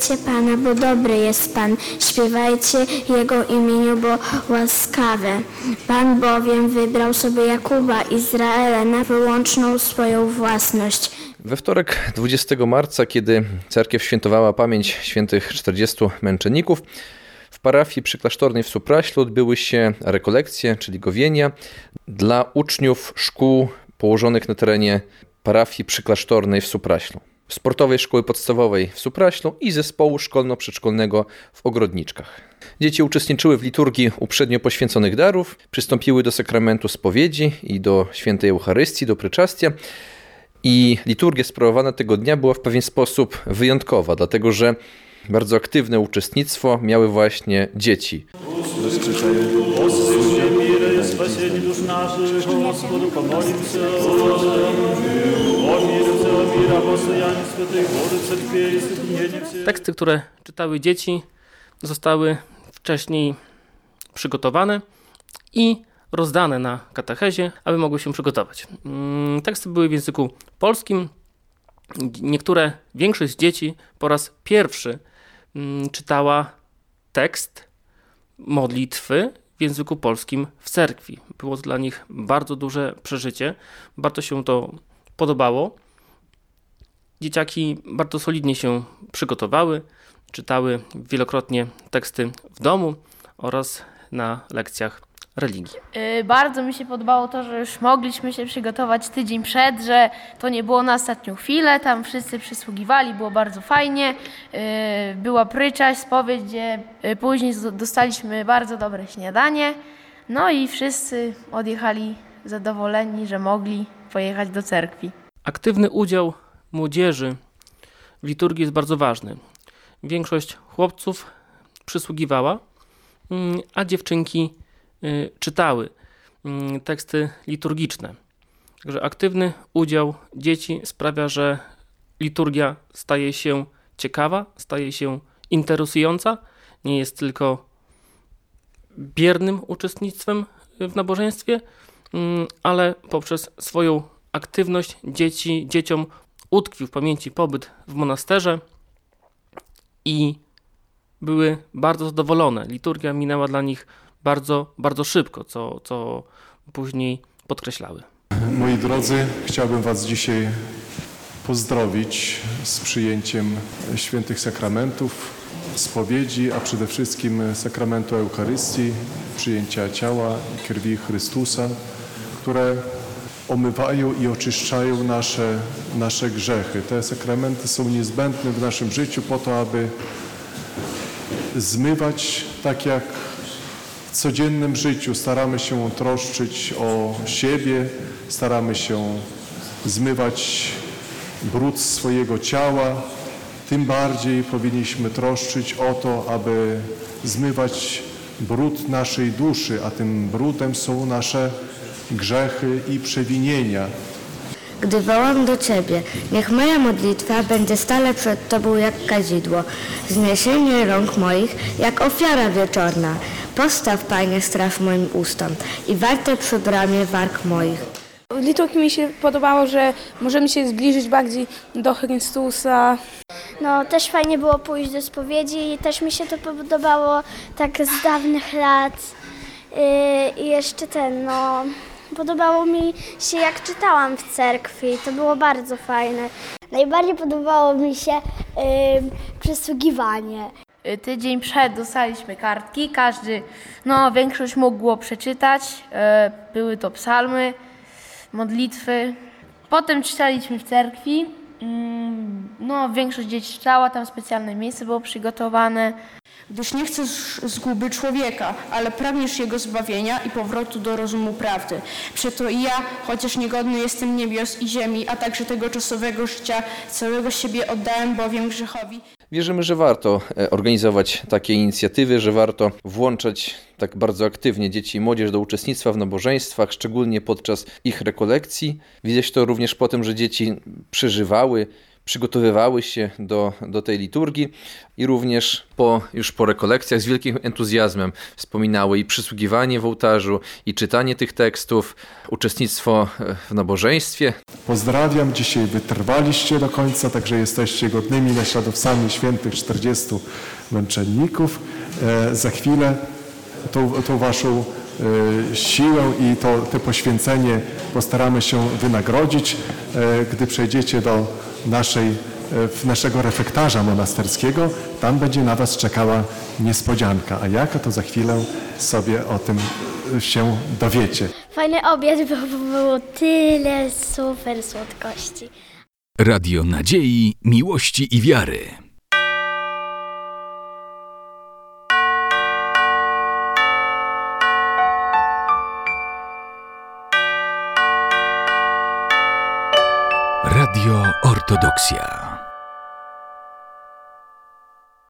Chwalcie Pana, bo dobry jest Pan. Śpiewajcie Jego imieniu, bo łaskawe. Pan bowiem wybrał sobie Jakuba, Izraela na wyłączną swoją własność. We wtorek 20 marca, kiedy cerkiew świętowała pamięć świętych 40 męczenników, w parafii przyklasztornej w Supraślu odbyły się rekolekcje, czyli gowienia dla uczniów szkół położonych na terenie parafii przyklasztornej w Supraślu, sportowej szkoły podstawowej w Supraślu i zespołu szkolno-przedszkolnego w Ogrodniczkach. Dzieci uczestniczyły w liturgii uprzednio poświęconych darów, przystąpiły do sakramentu spowiedzi i do świętej Eucharystii, do pryczastia. I liturgia sprawowana tego dnia była w pewien sposób wyjątkowa, dlatego że bardzo aktywne uczestnictwo miały właśnie dzieci спасение душ наших, Господу помолимся. О мире всего мира, постояние святых, Боже, церквей и соединение всех. Teksty, które czytały dzieci, zostały wcześniej przygotowane i rozdane na katechezie, aby mogły się przygotować. Mm, Teksty były w języku polskim. Niektóre, większość z dzieci po raz pierwszy mm, czytała tekst modlitwy w języku polskim w cerkwi. Było to dla nich bardzo duże przeżycie. Bardzo się to podobało. Dzieciaki bardzo solidnie się przygotowały, czytały wielokrotnie teksty w domu oraz na lekcjach religii. Y, Bardzo mi się podobało to, że już mogliśmy się przygotować tydzień przed, że to nie było na ostatnią chwilę, tam wszyscy przysługiwali, było bardzo fajnie. Y, Była prycza, spowiedź, gdzie y, później dostaliśmy bardzo dobre śniadanie. No i wszyscy odjechali zadowoleni, że mogli pojechać do cerkwi. Aktywny udział młodzieży w liturgii jest bardzo ważny. Większość chłopców przysługiwała, mm, a dziewczynki czytały mm, teksty liturgiczne. Także aktywny udział dzieci sprawia, że liturgia staje się ciekawa, staje się interesująca, nie jest tylko biernym uczestnictwem w nabożeństwie, mm, ale poprzez swoją aktywność dzieci, dzieciom utkwił w pamięci pobyt w monasterze i były bardzo zadowolone. Liturgia minęła dla nich bardzo, bardzo szybko, co, co później podkreślały. Moi drodzy, chciałbym Was dzisiaj pozdrowić z przyjęciem świętych sakramentów, spowiedzi, a przede wszystkim sakramentu Eucharystii, przyjęcia ciała i krwi Chrystusa, które omywają i oczyszczają nasze, nasze grzechy. Te sakramenty są niezbędne w naszym życiu po to, aby zmywać tak jak w codziennym życiu staramy się troszczyć o siebie, staramy się zmywać brud swojego ciała, tym bardziej powinniśmy troszczyć o to, aby zmywać brud naszej duszy, a tym brudem są nasze grzechy i przewinienia. Gdy wołam do Ciebie, niech moja modlitwa będzie stale przed Tobą jak kadzidło, zniesienie rąk moich jak ofiara wieczorna. Postaw, Panie, straw moim ustom i warte przy bramie warg moich. W liturgii mi się podobało, że możemy się zbliżyć bardziej do Chrystusa. No, też fajnie było pójść do spowiedzi i też mi się to podobało tak z dawnych lat. Yy, I jeszcze ten, no, podobało mi się jak czytałam w cerkwi, to było bardzo fajne. Najbardziej podobało mi się yy, przysługiwanie. Y, Tydzień przed dostaliśmy kartki, każdy, no większość mogło przeczytać. E, Były to psalmy, modlitwy. Potem czytaliśmy w cerkwi. Mm, No, większość dzieci czytała, tam specjalne miejsce było przygotowane. Gdyż nie chcesz zguby człowieka, ale pragniesz jego zbawienia i powrotu do rozumu prawdy. Przeto i ja, chociaż niegodny jestem niebios i ziemi, a także tego czasowego życia, całego siebie oddałem bowiem grzechowi. Wierzymy, że warto e, organizować takie inicjatywy, że warto włączać tak bardzo aktywnie dzieci i młodzież do uczestnictwa w nabożeństwach, szczególnie podczas ich rekolekcji. Widać to również po tym, że dzieci przeżywały, przygotowywały się do, do tej liturgii i również po, już po rekolekcjach z wielkim entuzjazmem wspominały i przysługiwanie w ołtarzu, i czytanie tych tekstów, uczestnictwo e, w nabożeństwie. Pozdrawiam, dzisiaj wytrwaliście do końca, także jesteście godnymi naśladowcami świętych 40 męczenników. E, za chwilę tą, tą waszą siłę i to, to poświęcenie postaramy się wynagrodzić, e, gdy przejdziecie do naszej, e, w naszego refektarza monasterskiego. Tam będzie na was czekała niespodzianka. A jaka to za chwilę sobie o tym e, się dowiecie. Fajny obiad był, bo było tyle super słodkości. Radio nadziei, miłości i wiary. Radio Ortodoksja.